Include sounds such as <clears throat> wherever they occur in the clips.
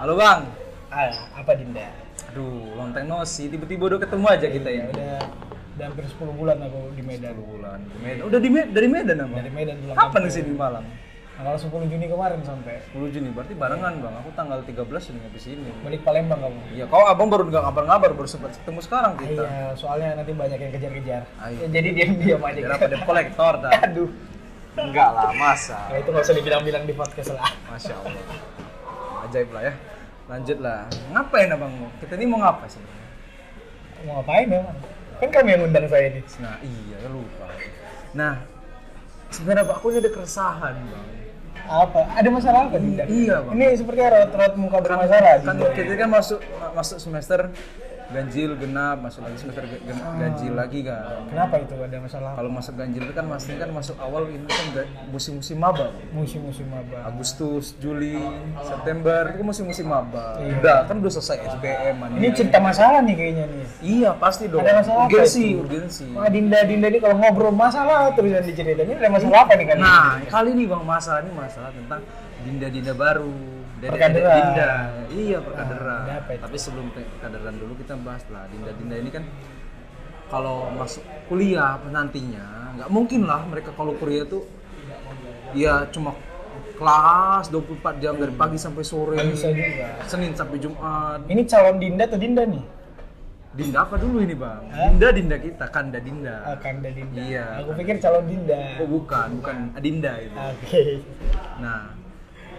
Halo bang. Ah, apa Dinda? Aduh, long time no see. Tiba-tiba udah ketemu aja kita ya. Udah, udah hampir 10 bulan aku di Medan. 10 bulan. Di Medan. Udah di Medan, dari Medan apa? Dari Medan pulang Kapan sih di Malang? Tanggal 10 Juni kemarin sampai 10 Juni. Berarti barengan bang. Aku tanggal 13 sudah nyampe sini. balik Palembang kamu. Iya, kau abang baru nggak ngabar-ngabar, baru sempat ketemu sekarang kita. Iya, soalnya nanti banyak yang kejar-kejar. Ya, jadi diam-diam aja. Biar apa debt kolektor dah. <laughs> Aduh. Enggak lah, masa. Nah, itu nggak usah dibilang-bilang di podcast lah. Masya Allah. Ajaib lah ya. Lanjut lah. Ngapain abang? Kita ini mau ngapa sih? Mau ngapain ya? Kan kamu yang undang saya ini. Nah iya, lupa. Nah, sebenarnya Pak, aku ini ada keresahan bang. Apa? Ada masalah apa Dinda? Iya, Bang. Ini seperti raut-raut muka bermasalah. Kan Dinda. kita kan masuk masuk semester ganjil genap, masuk lagi semester ge- gen- ganjil lagi kan. Kenapa itu ada masalah? Kalau masuk ganjil itu kan pasti kan masuk awal ini kan musim-musim maba. Musim-musim maba. Agustus, Juli, September itu musim-musim maba. Iya. Udah kan udah selesai SBM man. Ini cerita masalah nih kayaknya nih. Iya pasti dong. Ada masalah apa urgensi, itu? urgensi. Wah Dinda Dinda ini kalau ngobrol masalah terus yang diceritain ini ada masalah apa nih kan? Nah, kali ini Bang masalah ini masalah tentang dinda-dinda baru. Dede- Perkaderan. Dinda. Iya, perkaderan. ada apa itu? Tapi sebelum perkaderan dulu kita bahas lah dinda-dinda ini kan kalau masuk kuliah nantinya nggak mungkin lah mereka kalau kuliah tuh ya cuma kelas 24 jam dari pagi sampai sore. Bisa juga. Senin sampai Jumat. Ini calon Dinda atau Dinda nih? Dinda apa dulu ini, Bang? Hah? Dinda Dinda kita, Kanda Dinda. Ah, Kanda Dinda. Iya. Aku pikir calon Dinda. Oh, bukan, bukan Adinda itu. Oke. Nah,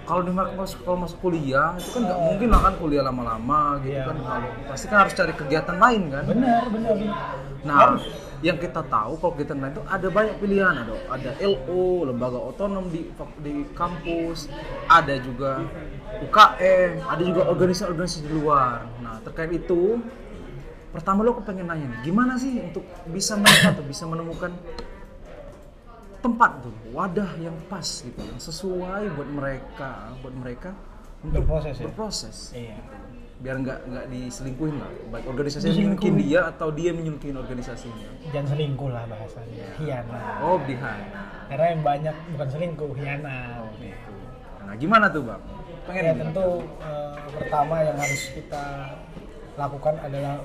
kalau di masuk kalau masuk kuliah itu kan nggak mungkin lah kan kuliah lama-lama gitu Iya. kan. Kalau pasti kan harus cari kegiatan lain kan. Benar, benar. Nah, yang kita tahu kalau kegiatan lain itu ada banyak pilihan ada ada LO, lembaga otonom di di kampus, ada juga UKM, ada juga organisasi-organisasi di luar. Nah, terkait itu pertama lo aku pengen nanya nih, gimana sih untuk bisa mereka tuh bisa menemukan tempat tuh wadah yang pas gitu yang sesuai buat mereka buat mereka untuk Berproses ya? berproses Iya. biar nggak nggak diselingkuhin lah baik organisasi menyelingkuhin dia atau dia menyelingkuhin organisasinya Jangan selingkuh lah bahasanya. Hianat. oh behind Karena yang banyak bukan selingkuh, hianat. oh gitu nah gimana tuh bang pengen Ya tentu eh, pertama yang harus kita lakukan adalah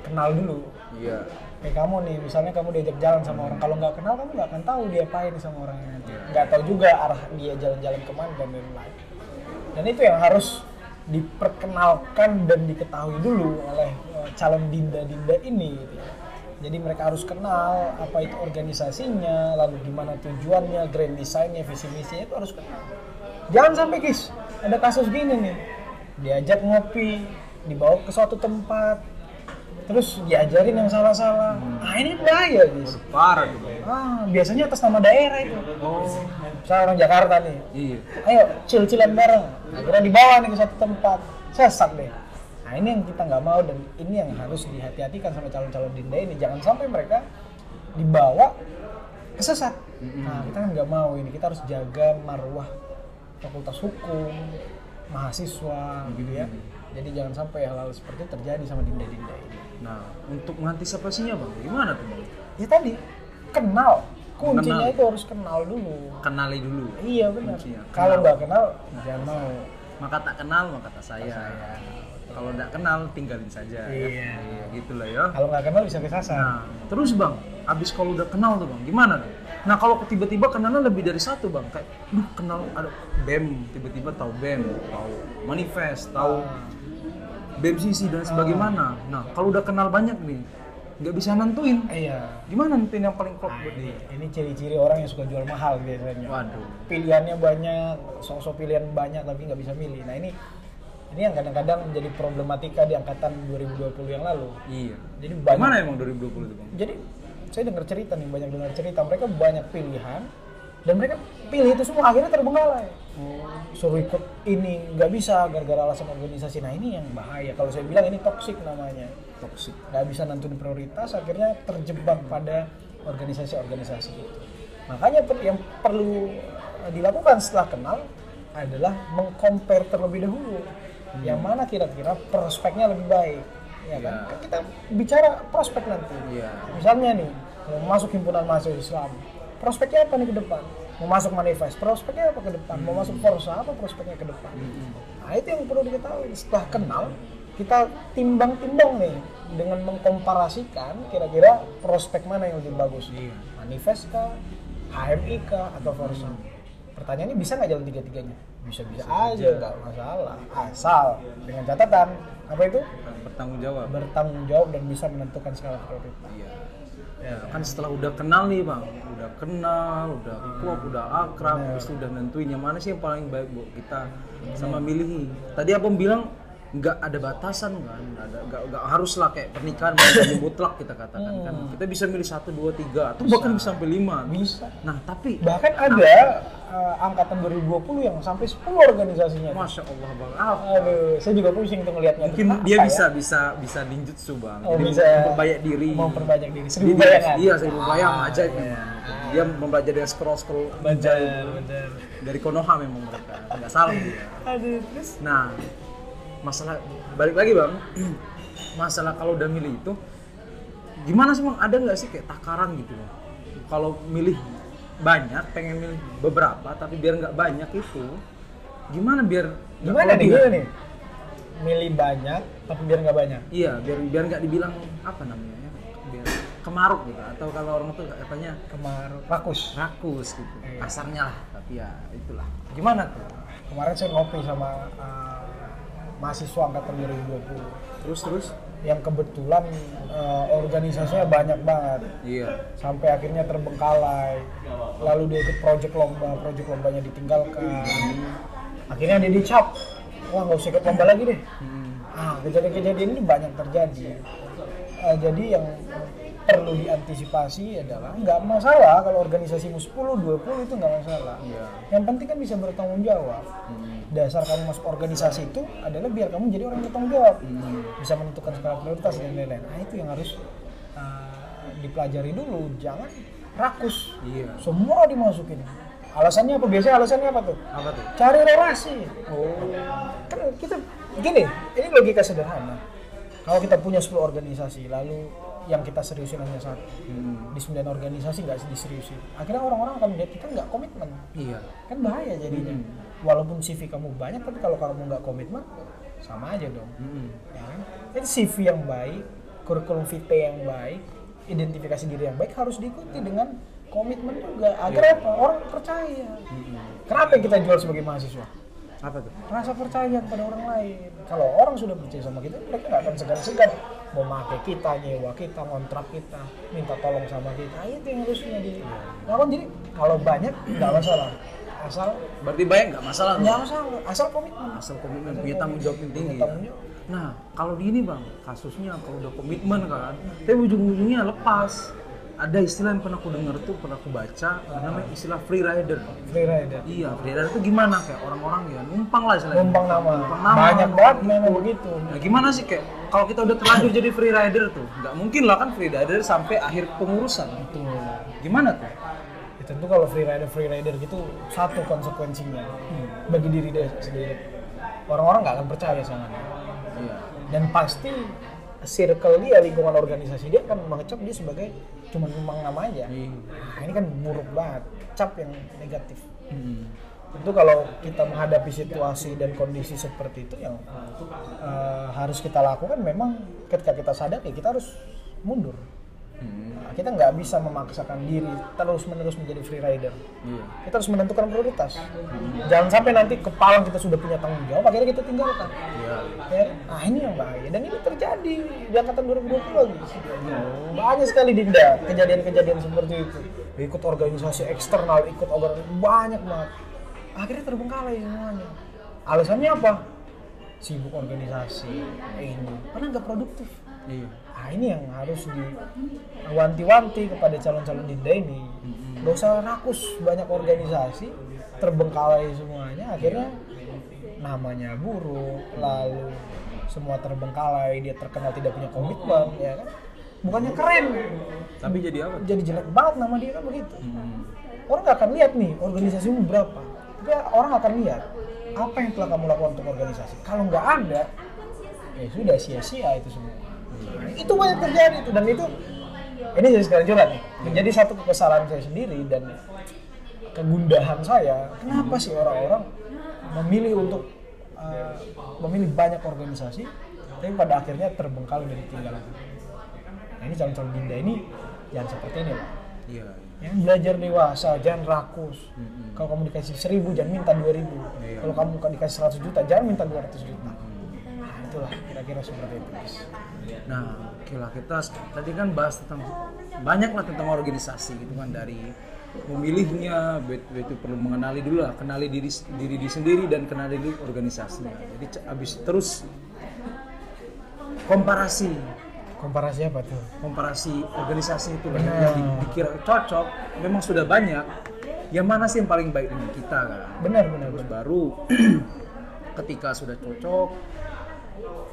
kenal dulu. iya Kayak kamu nih, misalnya kamu diajak jalan sama orang, kalau nggak kenal kamu nggak akan tahu dia apain sama orangnya nanti. Nggak tahu juga arah dia jalan-jalan ke mana dan lain-lain. Dan itu yang harus diperkenalkan dan diketahui dulu oleh eh, calon dinda-dinda ini. Gitu. ya. Jadi mereka harus kenal apa itu organisasinya, lalu gimana tujuannya, grand design-nya, visi misinya itu harus kenal. Jangan sampai guys, ada kasus gini nih, diajak ngopi, dibawa ke suatu tempat, terus diajarin yang salah-salah. Ah ini bahaya guys. parah tuh bang Ah biasanya atas nama daerah itu. oh Misalnya orang Jakarta nih, iya ayo cil-cilan bareng. Akhirnya dibawa nih ke satu tempat, sesat deh. Nah ini yang kita nggak mau dan ini yang harus dihati-hatikan sama calon-calon dinda ini. Jangan sampai mereka dibawa kesesat. Nah kita kan nggak mau ini. Kita harus jaga marwah fakultas hukum, mahasiswa gitu ya. Jadi jangan sampai hal-hal seperti itu terjadi sama dinda-dinda ini. Nah untuk mengantisipasinya bang gimana tuh bang Ya tadi kenal. Kuncinya Kenal. itu harus kenal dulu. kenali dulu Iya benar. Kuncinya, Kalau kenal. nggak kenal jangan mau. maka tak kenal maka tak sayang kalau nggak kenal tinggalin saja ya. Iya. iya gitulah ya Kalau nggak kenal bisa kesasar. Nah, terus bang, abis kalau udah kenal tuh bang, gimana tuh? Nah kalau tiba-tiba kenalnya lebih dari satu bang, kayak, duh kenal ada BEM, tiba-tiba tahu BEM, tahu manifest, tahu BEM sisi dan sebagaimana. Nah kalau udah kenal banyak nih, nggak bisa nentuin. Iya. Gimana nentuin yang paling klop Nah, buat ini, ciri-ciri orang yang suka jual mahal biasanya. Waduh. Pilihannya banyak, sosok pilihan banyak tapi nggak bisa milih. Nah ini ini yang kadang-kadang menjadi problematika di angkatan 2020 yang lalu. Iya. Jadi banyak. Gimana emang 2020 itu bang? Jadi saya dengar cerita nih, banyak dengar cerita mereka banyak pilihan dan mereka pilih itu semua akhirnya terbengkalai. Suruh ikut ini nggak bisa gara-gara alasan organisasi. Nah ini yang bahaya. Kalau saya bilang ini toksik namanya. Toxic. nggak bisa nentuin prioritas akhirnya terjebak pada organisasi-organisasi itu makanya yang perlu dilakukan setelah kenal adalah mengcompare terlebih dahulu yang mana kira-kira prospeknya lebih baik ya kan Ya. Kan kita bicara prospek nanti Iya. misalnya nih kalau masuk himpunan mahasiswa Islam prospeknya apa nih ke depan? Mau masuk manifest prospeknya apa ke depan? Mau masuk Forza apa prospeknya ke depan? Nah itu yang perlu diketahui. Setelah kenal kita timbang-timbang nih dengan mengkomparasikan kira-kira prospek mana yang lebih bagus. Iya. manifest kah? HMI kah? Atau Forza? Pertanyaannya bisa nggak jalan tiga-tiganya? Bisa-bisa aja nggak masalah. Asal dengan catatan apa itu? Bertanggung jawab. Bertanggung jawab dan bisa menentukan skala prioritas. Iya. Ya, kan setelah udah kenal nih bang, udah kenal, udah klop, udah akrab, terus udah nentuin yang mana sih yang paling baik buat kita sama milih. Tadi abang bilang nggak ada batasan kan, nggak ada, nggak, nggak harus lah kayak pernikahan menjadi mutlak kita katakan kan. Kita bisa milih satu, dua, tiga, atau bahkan bisa sampai lima. bisa. Nah tapi, bahkan ada eh, angkatan 2020 yang sampai 10 organisasinya. Masya Allah bang, ah, aduh saya juga pusing tuh ngelihatnya. Mungkin Kenapa dia ya? bisa bisa bisa ninjutsu bang, Oh, Jadi bisa. memperbanyak diri. memperbanyak diri. Dia- seribu bayangan. Iya, seribu bayang ajaib memang. Dia membelajar dari scroll scroll benar benar. Dari Konoha memang mereka. Nggak salah dia. aduh terus? Nah masalah balik lagi bang, masalah kalau udah milih itu gimana sih bang? Ada nggak sih kayak takaran gitu? Bang? Kalau milih banyak, pengen milih beberapa tapi biar nggak banyak itu gimana biar gimana nih gimana nih milih banyak tapi biar nggak banyak Iya, biar biar nggak dibilang apa namanya ya, biar kemaruk gitu atau kalau orang tuh katanya kemarin rakus rakus gitu Iya. kasarnya lah tapi ya itulah gimana tuh kemarin saya ngopi sama eh, mahasiswa angkatan 2020 terus terus? Yang kebetulan eh, organisasinya banyak banget. Iya. Sampai akhirnya terbengkalai. Lalu dia ikut project lomba project lombanya ditinggalkan. Akhirnya dia dicap. Wah nggak usah ikut lomba lagi deh. Hmm. ah kejadian-kejadian ini banyak terjadi. Eh, jadi yang perlu diantisipasi adalah nggak masalah kalau organisasimu 10, 20 itu nggak masalah. Iya. yang penting kan bisa bertanggung jawab. Hmm. Dasar kamu masuk organisasi itu adalah biar kamu jadi orang yang bertanggung jawab. Hmm. bisa menentukan skala prioritas dan lain-lain. Nah itu yang harus uh, dipelajari dulu. Jangan rakus. Iya. semua dimasukin. Alasannya apa? Biasanya alasannya apa tuh? Apa tuh? cari relasi. Oh. kan kita gini ini logika sederhana. Kalau kita punya 10 organisasi lalu yang kita seriusin hanya satu Hmm. di 9 organisasi nggak diseriusin akhirnya orang-orang akan melihat kita nggak komitmen Iya. kan bahaya jadinya Hmm. walaupun CV kamu banyak tapi kalau kamu nggak komitmen sama aja dong Hmm. ya kan jadi CV yang baik kurikulum vitae yang baik identifikasi diri yang baik harus diikuti dengan komitmen juga agar Iya. apa orang percaya Hmm. kenapa yang kita jual sebagai mahasiswa Apa tuh? rasa percaya kepada orang lain kalau orang sudah percaya sama kita mereka nggak akan segan-segan mau pakai kita nyewa kita ngontrak kita minta tolong sama kita. Itu yang harusnya di lakukan jadi kalau banyak nggak masalah. Asal Berarti banyak nggak masalah nggak masalah. Asal komitmen. Asal komitmen punya tanggung jawab yang tinggi. Nah, kalau di ini bang, kasusnya kalau udah komitmen kan, tapi ujung-ujungnya lepas. Ada istilah yang pernah aku dengar tuh, pernah aku baca, namanya istilah free rider. free rider Iya, free rider itu gimana kayak orang-orang ya numpang lah istilahnya. numpang nama Numpang nama. banyak banget memang begitu Nah, gimana sih kayak kalau kita udah terlanjur jadi free rider tuh, nggak mungkin lah kan free rider sampai akhir pengurusan. Betul. Gimana tuh? Ya, tentu kalau free rider free rider gitu satu konsekuensinya bagi diri dia sendiri orang-orang nggak akan percaya sama dia Iya. dan pasti circle dia lingkungan organisasi dia akan mengecap dia sebagai cuma numpang nama aja Iya. nah, ini kan buruk banget cap yang negatif Hmm. tentu kalau kita menghadapi situasi dan kondisi seperti itu yang eh, harus kita lakukan memang ketika kita sadar ya kita harus mundur Hmm. Kita nggak bisa memaksakan diri terus menerus menjadi free rider Iya. kita harus menentukan prioritas. Jangan sampai nanti kepalang kita sudah punya tanggung jawab akhirnya kita tinggalkan. Iya. ya nah ini yang bahaya. Dan ini terjadi di angkatan 2020 lagi banyak sekali dinda kejadian-kejadian seperti itu. Ikut organisasi eksternal ikut organisasi banyak banget. Akhirnya terbengkalai semuanya. Alasannya apa? Sibuk organisasi. Ini. Karena nggak produktif. Iya. Nah ini yang harus diwanti-wanti kepada calon-calon dinda ini. Gak usah rakus banyak organisasi, terbengkalai semuanya, akhirnya namanya buruk, lalu semua terbengkalai, dia terkenal tidak punya komitmen, ya kan? Bukannya keren, Tapi jadi apa? jadi jelek banget nama dia kan begitu. Hmm. Orang nggak akan lihat nih organisasimu berapa, tapi orang akan lihat apa yang telah kamu lakukan untuk organisasi. Kalau nggak ada, ya sudah sia-sia itu semua. Itu banyak terjadi itu dan itu ini saya sekalian curhat nih menjadi satu kesalahan saya sendiri dan kegundahan saya kenapa sih orang-orang memilih untuk uh, memilih banyak organisasi tapi pada akhirnya terbengkalai dan ditinggalkan nah ini calon-calon dinda ini jangan seperti ini Pak Iya. yang belajar dewasa jangan rakus. Kalau kamu dikasih seribu jangan minta dua ribu. Iya. kalau kamu dikasih 100 juta jangan minta 200 juta. nah itulah kira-kira seperti itu Nah, oke lah kita tadi kan bahas tentang banyak lah tentang organisasi gitu kan dari memilihnya, itu perlu mengenali dulu lah, kenali diri diri diri sendiri dan kenali dulu organisasinya. Jadi c- abis terus komparasi, komparasi apa tuh komparasi organisasi itu Benar. yang di- dikira cocok, memang sudah banyak. Yang mana sih yang paling baik dengan kita kan? benar benar Terus benar baru <clears throat> ketika sudah cocok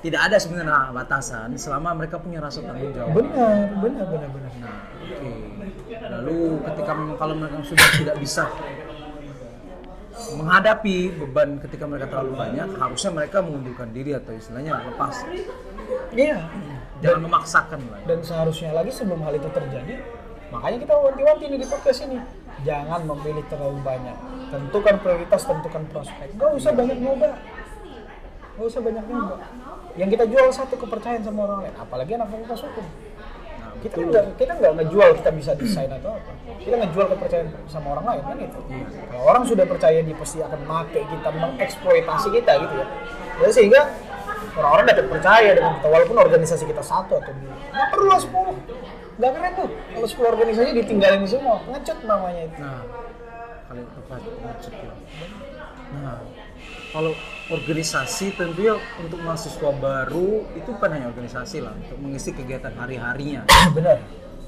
tidak ada sebenarnya batasan selama mereka punya rasa tanggung jawab. benar benar benar benar Nah, oke. Lalu ketika kalau mereka sudah tidak bisa menghadapi beban ketika mereka terlalu banyak, harusnya mereka mengundurkan diri atau istilahnya lepas. iya Jangan memaksakan lah. dan seharusnya lagi sebelum hal itu terjadi makanya kita wanti-wanti nih di podcast ini jangan memilih terlalu banyak tentukan prioritas tentukan prospek gak usah banyak nyoba gak usah banyak nyoba yang kita jual satu kepercayaan sama orang lain apalagi anak fakultas hukum. Nah, kita betul. nggak kita nggak ngejual kita bisa desain atau apa. Kita ngejual kepercayaan sama orang lain kan itu. Kalau orang sudah percaya dia pasti akan make kita mengeksploitasi kita gitu ya. Jadi sehingga orang-orang dapat percaya dengan kita walaupun organisasi kita satu atau dua. Nggak perlu lah sepuluh. Nggak keren tuh. Kalau sepuluh organisasi ditinggalin semua ngecut namanya itu. Nah, kalau tepat macet ya. Nah, kalau organisasi tentunya untuk mahasiswa baru itu bukan hanya organisasi lah untuk mengisi kegiatan hari-harinya. <coughs> benar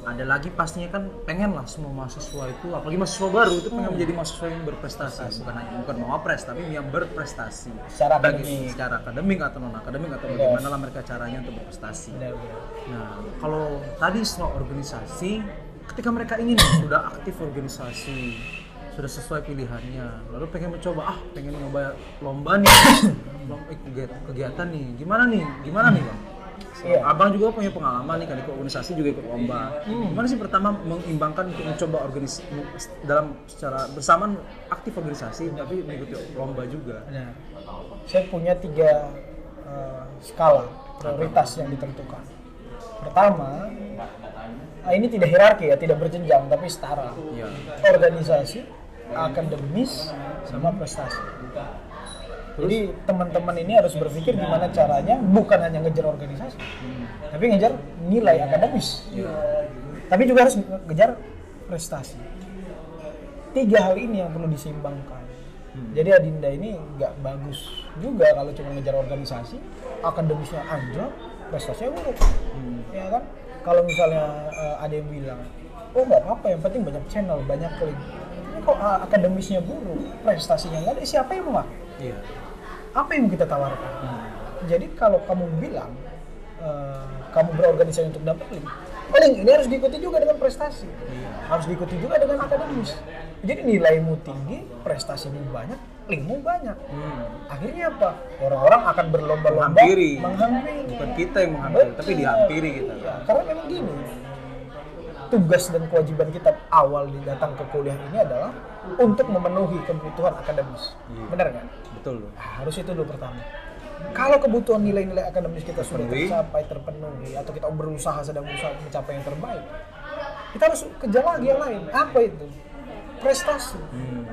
ada lagi pastinya kan pengen lah semua mahasiswa itu apalagi mahasiswa baru itu Hmm. pengen menjadi mahasiswa yang berprestasi bukan hanya bukan mau apres tapi yang berprestasi Secara Bagi- akademik. secara akademik atau non akademik atau Yes. bagaimana lah mereka caranya untuk berprestasi benar benar nah kalau tadi soal organisasi ketika mereka ingin <coughs> sudah aktif organisasi sudah sesuai pilihannya lalu pengen mencoba ah pengen nyoba lomba nih lomba eh, kegiatan, nih gimana nih gimana nih bang Iya. Abang juga punya pengalaman nih kan ikut organisasi juga ikut lomba. Gimana sih pertama mengimbangkan untuk mencoba organisasi dalam secara bersamaan aktif organisasi tapi mengikuti lomba juga. Nah, saya punya tiga eh, skala prioritas yang ditentukan. Pertama, ah, ini tidak hierarki ya, tidak berjenjang, tapi setara. Iya. Organisasi, akademis, sama prestasi. Jadi teman-teman ini harus berpikir gimana caranya bukan hanya ngejar organisasi, tapi ngejar nilai akademis. Tapi juga harus ngejar prestasi. Tiga hal ini yang perlu diseimbangkan. Jadi Adinda ini nggak bagus juga kalau cuma ngejar organisasi, akademisnya anjlok, prestasinya buruk. Ya kan? Kalau misalnya eh, ada yang bilang, oh nggak apa-apa, yang penting banyak channel, banyak link. Kok ah, akademisnya buruk, prestasinya nggak ada, siapa yang mau? Iya. Apa yang kita tawarkan? Jadi kalau kamu bilang eh, kamu berorganisasi untuk dapat link, link ini harus diikuti juga dengan prestasi, harus diikuti juga dengan akademis. Jadi nilaimu tinggi, prestasimu banyak, linkmu banyak. Hmm. Akhirnya apa? Orang-orang akan berlomba-lomba Menghampiri. menghampiri. Bukan kita yang menghampiri, tapi dihampiri kita. Iya, karena memang gini, tugas dan kewajiban kita awal di datang ke kuliah ini adalah untuk memenuhi kebutuhan akademis. Iya. Benar nggak? Betul. Nah, harus itu dulu pertama. Kalau kebutuhan nilai-nilai akademis kita sudah Terpenuhi. tercapai, terpenuhi, atau kita berusaha sedang berusaha mencapai yang terbaik, kita harus kejar lagi yang lain. Apa itu? Prestasi. Hmm.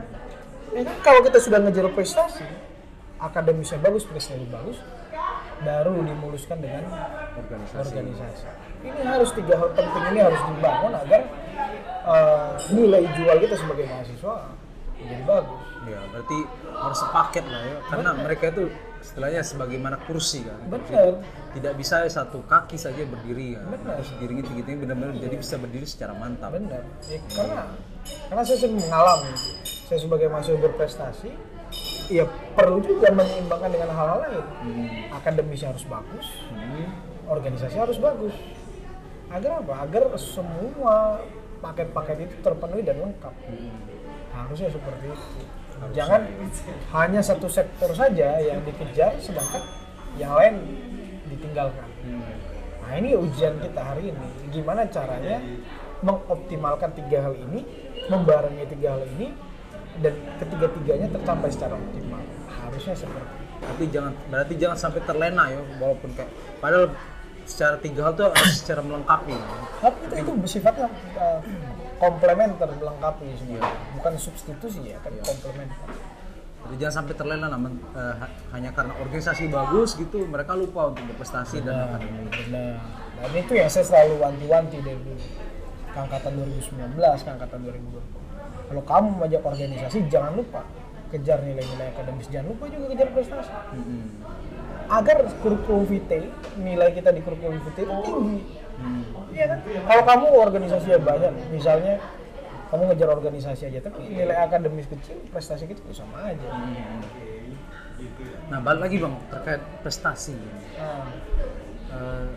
Ya kan? Kalau kita sudah ngejar prestasi, akademisnya bagus, prestasi bagus, baru dimuluskan dengan Organisasi. organisasi. Ini harus tiga hal penting ini harus dibangun agar eh, nilai jual kita sebagai mahasiswa menjadi bagus. Ya, berarti harus sepaket lah ya. Karena mereka itu istilahnya sebagaimana kursi kan. Benar. Tidak bisa satu kaki saja berdiri kan. Benar. Terus diringin tinggi-tinggi benar-benar jadi bisa berdiri secara mantap. Benar. Ya, karena karena saya sering mengalami, saya sebagai mahasiswa berprestasi, ya perlu juga menyeimbangkan dengan hal-hal lain. Hmm. Akademisnya harus bagus, Hmm. organisasi harus bagus. Agar apa? Agar semua paket-paket itu terpenuhi dan lengkap. Harusnya seperti itu. Jangan hanya satu sektor saja yang dikejar, sedangkan yang lain ditinggalkan. Hmm. Nah ini ujian kita hari ini. Gimana caranya mengoptimalkan tiga hal ini, membarengi tiga hal ini, dan ketiga-tiganya tercapai secara optimal. Harusnya seperti itu. Tapi jangan berarti jangan sampai terlena ya walaupun kayak padahal secara tiga hal tuh harus secara melengkapi. Tapi itu, itu bersifatnya uh, komplementer melengkapi semua. Bukan substitusi ya, tapi komplementer. Jadi jangan sampai terlena namun eh, ha- hanya karena organisasi bagus gitu mereka lupa untuk berprestasi dan Benar, akademik. benar. Dan itu yang saya selalu wanti-wanti dari dulu. Angkatan 2019, ke angkatan 2020. Kalau kamu mengajak organisasi, jangan lupa kejar nilai-nilai akademis, jangan lupa juga kejar prestasi. Mm-mm. Agar kurikulum vitae, nilai kita di kurikulum vitae itu tinggi. Hmm. Iya kan? Kalau kamu organisasinya banyak, misalnya kamu ngejar organisasi aja, tapi nilai akademis kecil, prestasi kecil ya sama aja. Nah balik lagi bang terkait prestasi. Nah, Eh,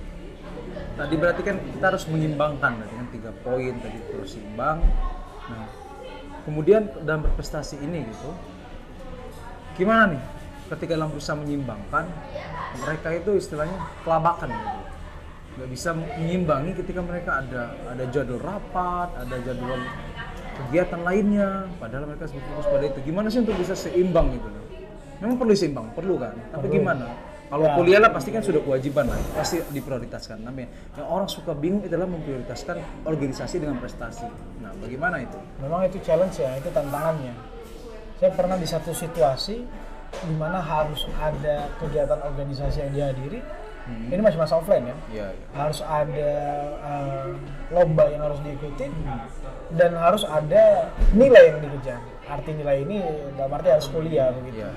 tadi berarti kan kita harus menyimbangkan berarti kan tiga poin tadi terus seimbang. Nah kemudian dalam berprestasi ini gitu, gimana nih ketika dalam berusaha menyimbangkan mereka itu istilahnya kelabakan gitu. nggak bisa menyimbangi ketika mereka ada ada jadwal rapat, ada jadwal kegiatan lainnya, padahal mereka fokus pada itu. Gimana sih untuk bisa seimbang gitu loh? Memang perlu seimbang, perlu kan? Tapi Perlu. gimana? Kalau Ya. kuliah lah pasti kan sudah kewajiban lah, pasti diprioritaskan. Namanya yang orang suka bingung adalah memprioritaskan organisasi dengan prestasi. Nah, bagaimana itu? memang itu challenge ya, itu tantangannya. Saya pernah di satu situasi di mana harus ada kegiatan organisasi yang dihadiri. Hmm. Ini masih masa offline ya. Iya, Harus ada eh, lomba yang harus diikuti dan harus ada nilai yang dikejar. Arti nilai ini dalam arti harus kuliah begitu. iya.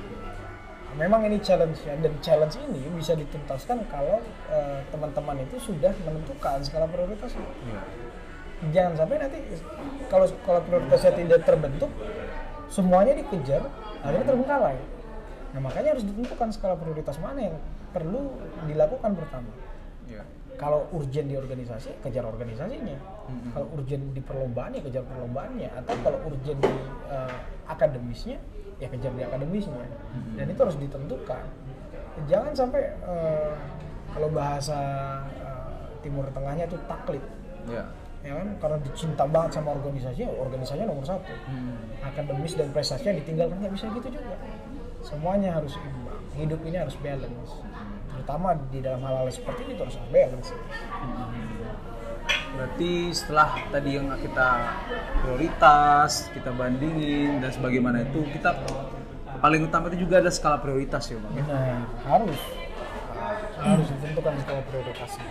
Memang ini challenge ya dan challenge ini bisa dituntaskan kalau eh, teman-teman itu sudah menentukan skala prioritasnya. Iya. jangan sampai nanti kalau kalau prioritasnya tidak terbentuk semuanya dikejar akhirnya terbengkalai. Nah makanya harus ditentukan skala prioritas mana yang perlu dilakukan pertama Iya. kalau urgent di organisasi kejar organisasinya. Mhm. kalau urgent di perlombaan ya kejar perlombaannya. Atau kalau urgent di eh, akademisnya ya kejar di akademisnya. Mhm. dan itu harus ditentukan. Jangan sampai eh, kalau bahasa eh, timur tengahnya itu taklid. Iya. ya kan? Karena dicinta banget sama organisasinya organisasinya nomor satu. Hmm. akademis dan prestasinya ditinggalkan nggak bisa gitu juga. Semuanya harus imbang. Hidup ini harus balance terutama di dalam hal-hal seperti ini itu harus balance Berarti setelah tadi yang kita prioritas, kita bandingin dan sebagaimana itu, kita paling utama itu juga ada skala prioritas ya bang. Nah, harus harus ditentukan skala prioritasnya.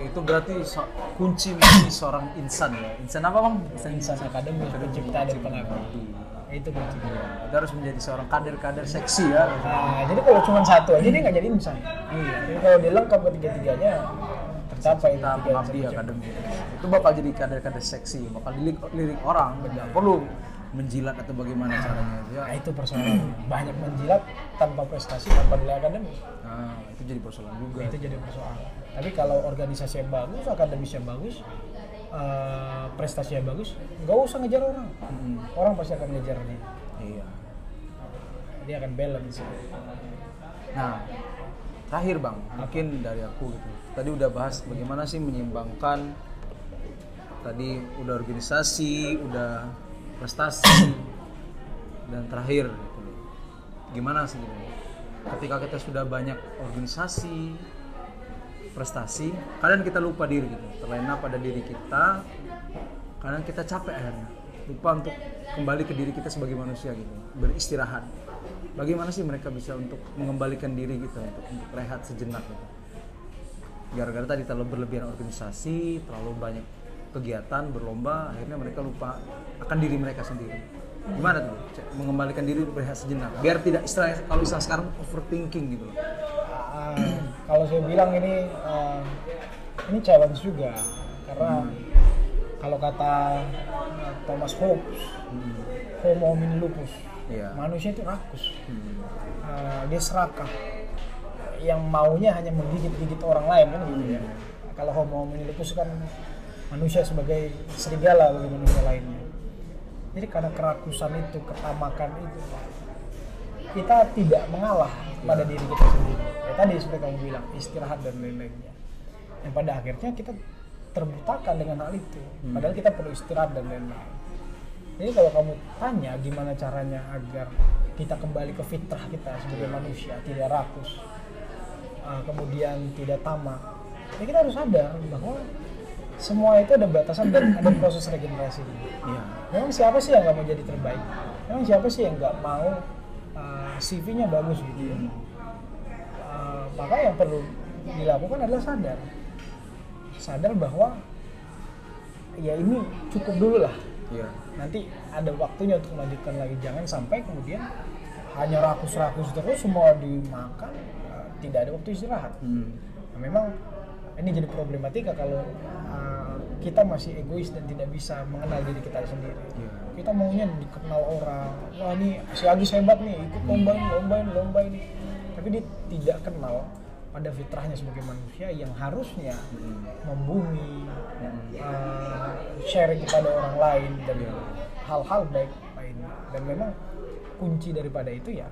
Itu berarti so- kunci menjadi seorang insan ya. Insan apa bang? Insan akademis, pencipta dan pengabdi. Itu kuncinya. Kita harus menjadi seorang kader-kader seksi ya. Nah, jadi kalau cuma satu aja dia nggak jadi insan. Iya. Jadi kalau dia lengkap ketiga-tiganya tercapai Kita mengabdi saya akademi. Itu bakal jadi kader-kader seksi, bakal lirik, lirik orang. Tidak perlu menjilat atau bagaimana caranya. Ya. Nah itu persoalan <clears throat> banyak menjilat tanpa prestasi tanpa nilai akademis. Nah, itu jadi persoalan juga. Itu jadi persoalan. Tapi kalau organisasi yang bagus, akademisnya bagus, eh, prestasinya bagus, nggak usah ngejar orang. Mm-mm. Orang pasti akan ngejar dia. Iya. Dia akan balance. Nah, terakhir bang, mungkin dari aku gitu. Tadi udah bahas bagaimana sih menyimbangkan. Tadi udah organisasi, udah prestasi, dan terakhir gitu. Gimana sih gitu? Ketika kita sudah banyak organisasi, prestasi, kadang kita lupa diri gitu, terlena pada diri kita, kadang kita capek akhirnya, lupa untuk kembali ke diri kita sebagai manusia gitu, beristirahat. Bagaimana sih mereka bisa untuk mengembalikan diri gitu, untuk, untuk rehat sejenak gitu? Gara-gara tadi terlalu berlebihan organisasi, terlalu banyak kegiatan, berlomba, akhirnya mereka lupa akan diri mereka sendiri. Gimana tuh? Cek, Mengembalikan diri untuk rehat sejenak, biar tidak istilah kalau istilah sekarang overthinking gitu loh. Ah, kalau saya bilang ini eh, ini challenge juga karena kalau kata Thomas Hobbes, Homo homini lupus, Iya. manusia itu rakus, Hmm. Eh, dia serakah, yang maunya hanya menggigit-gigit orang lain kan gitu ya. Kalau Homo homini lupus kan manusia sebagai serigala bagi manusia lainnya. Jadi karena kerakusan itu, ketamakan itu, kita tidak mengalah pada diri kita sendiri. Ya tadi seperti kamu bilang, istirahat dan lain-lainnya. yang pada akhirnya kita terbutakan dengan hal itu Hmm. padahal kita perlu istirahat dan lain-lain jadi kalau kamu tanya gimana caranya agar kita kembali ke fitrah kita sebagai manusia tidak rakus uh, kemudian tidak tamak ya kita harus sadar bahwa semua itu ada batasan dan ada proses regenerasi. Iya. memang siapa sih yang nggak mau jadi terbaik? Memang siapa sih yang nggak mau uh, CV-nya bagus gitu ya? Uh, maka yang perlu dilakukan adalah sadar. Sadar bahwa ya ini cukup dulu lah. Iya. nanti ada waktunya untuk melanjutkan lagi. Jangan sampai kemudian hanya rakus-rakus terus semua dimakan uh, tidak ada waktu istirahat. Hmm. Nah, memang ini jadi problematika kalau uh, kita masih egois dan tidak bisa mengenal diri kita sendiri. Iya. Kita maunya dikenal orang. Wah ini si Agis hebat nih, ikut lomba ini, lomba ini, lomba ini. Tapi dia tidak kenal pada fitrahnya sebagai manusia yang harusnya Hmm. membumi, Hmm. uh, sharing kepada orang lain dan Iya. hal-hal baik lainnya. Dan memang kunci daripada itu ya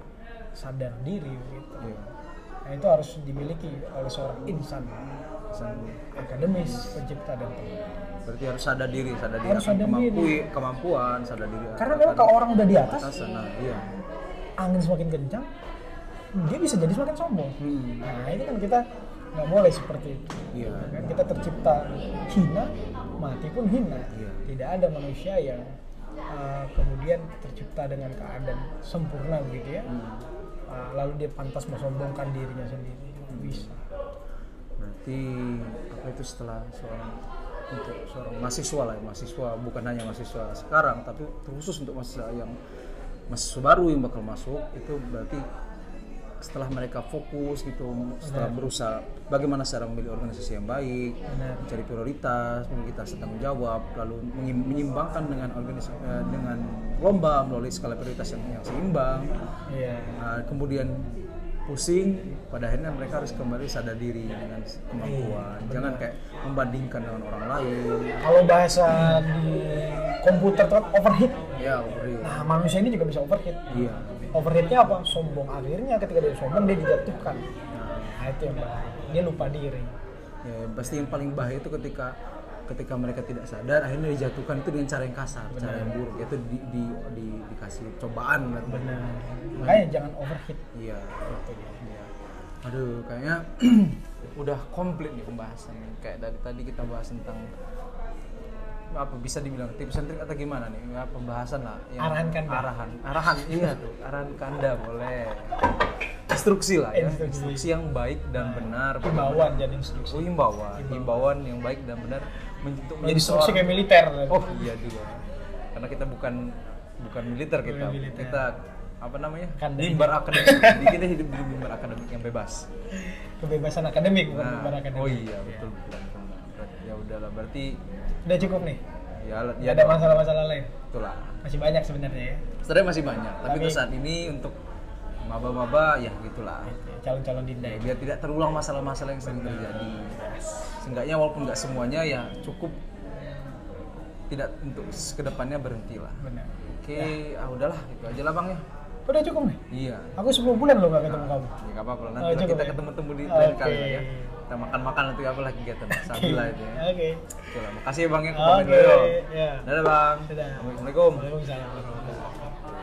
sadar diri gitu. Iya. Nah, itu harus dimiliki oleh seorang insan Pesan- akademis, pencipta dan teman. Berarti harus sadar diri, sadar diri Harus sadar kemampu, diri. kemampuan, sadar diri. Karena memang kalau orang udah di atas, batasan. Nah, iya. angin semakin kencang, dia bisa jadi semakin sombong. Hmm. Nah, itu kan kita nggak boleh seperti itu. Iya. Kan kita tercipta hina, mati pun hina. Iya. Tidak ada manusia yang uh, kemudian tercipta dengan keadaan sempurna begitu ya. Hmm. Uh, lalu dia pantas mensombongkan dirinya sendiri. Nggak bisa. Berarti apa itu setelah seorang untuk seorang mahasiswa lah, ya, mahasiswa bukan hanya mahasiswa sekarang, tapi khusus untuk mahasiswa yang mahasiswa baru yang bakal masuk itu berarti setelah mereka fokus gitu, setelah berusaha bagaimana cara memilih organisasi yang baik, Benar. mencari prioritas, memiliki tanggung jawab, lalu menyim- menyimbangkan dengan organisasi eh, dengan lomba melalui skala prioritas yang, yang seimbang. Iya. Nah, kemudian pusing pada akhirnya mereka harus kembali sadar diri dengan kemampuan jangan kayak membandingkan dengan orang lain Kalau bahasa di komputer itu kan overheat. ya overheat. Nah, manusia ini juga bisa overheat. iya Overheatnya apa? Sombong. Akhirnya ketika dia sombong dia dijatuhkan. nah, Nah, itu yang bahaya. Dia lupa diri. ya pasti yang paling bahaya itu ketika ketika mereka tidak sadar akhirnya dijatuhkan itu dengan cara yang kasar cara yang buruk itu di, di, di- dikasih cobaan Benar. Makanya jangan overheat. iya. Iya. Aduh, kayaknya <clears throat> udah komplit nih pembahasan. Kayak dari tadi kita bahas tentang apa bisa dibilang tips and trick atau gimana nih? Ya, pembahasan lah. Arahan Kanda. Arahan, arahan iya tuh, arahan kanda boleh. Instruksi lah ya, Instruksi. instruksi yang baik dan benar. Himbauan jadi Oh, instruksi. himbauan, himbauan yang baik dan benar untuk menjadi seorang kayak militer. Oh iya juga. Karena kita bukan bukan militer kita. Bukan militer. Kita apa namanya? Kanda. Mimbar akademik. Jadi kita hidup di mimbar akademik yang bebas. Kebebasan akademik bukan Nah, bukan akademik. oh iya betul betul. betul. Berarti Ya udahlah berarti Udah cukup nih. ya ya ada masalah-masalah lain. Betul lah. Masih banyak sebenarnya ya. Sebenarnya masih banyak, tapi Tapi- untuk saat ini untuk maba-maba ya gitulah. Calon-calon dinda ya. biar tidak terulang masalah-masalah yang sering terjadi. Seenggaknya walaupun nggak semuanya ya cukup tidak untuk ke depannya berhentilah. Benar. Oke, ah udahlah itu aja lah bang ya. Udah cukup nih. Iya. Aku 10 bulan loh gak ketemu kamu. Ya nggak apa-apa lah. Oh, nanti lah cukup kita ya? ketemu-temu di lain Oke. kali lah ya. Kita makan-makan nanti apa lagi kegiatan sambil lah itu ya. Oke. Oke lah, makasih ya bang ya. Oke. dulu. Ya. Dadah bang. Dadah. Assalamualaikum. Waalaikumsalam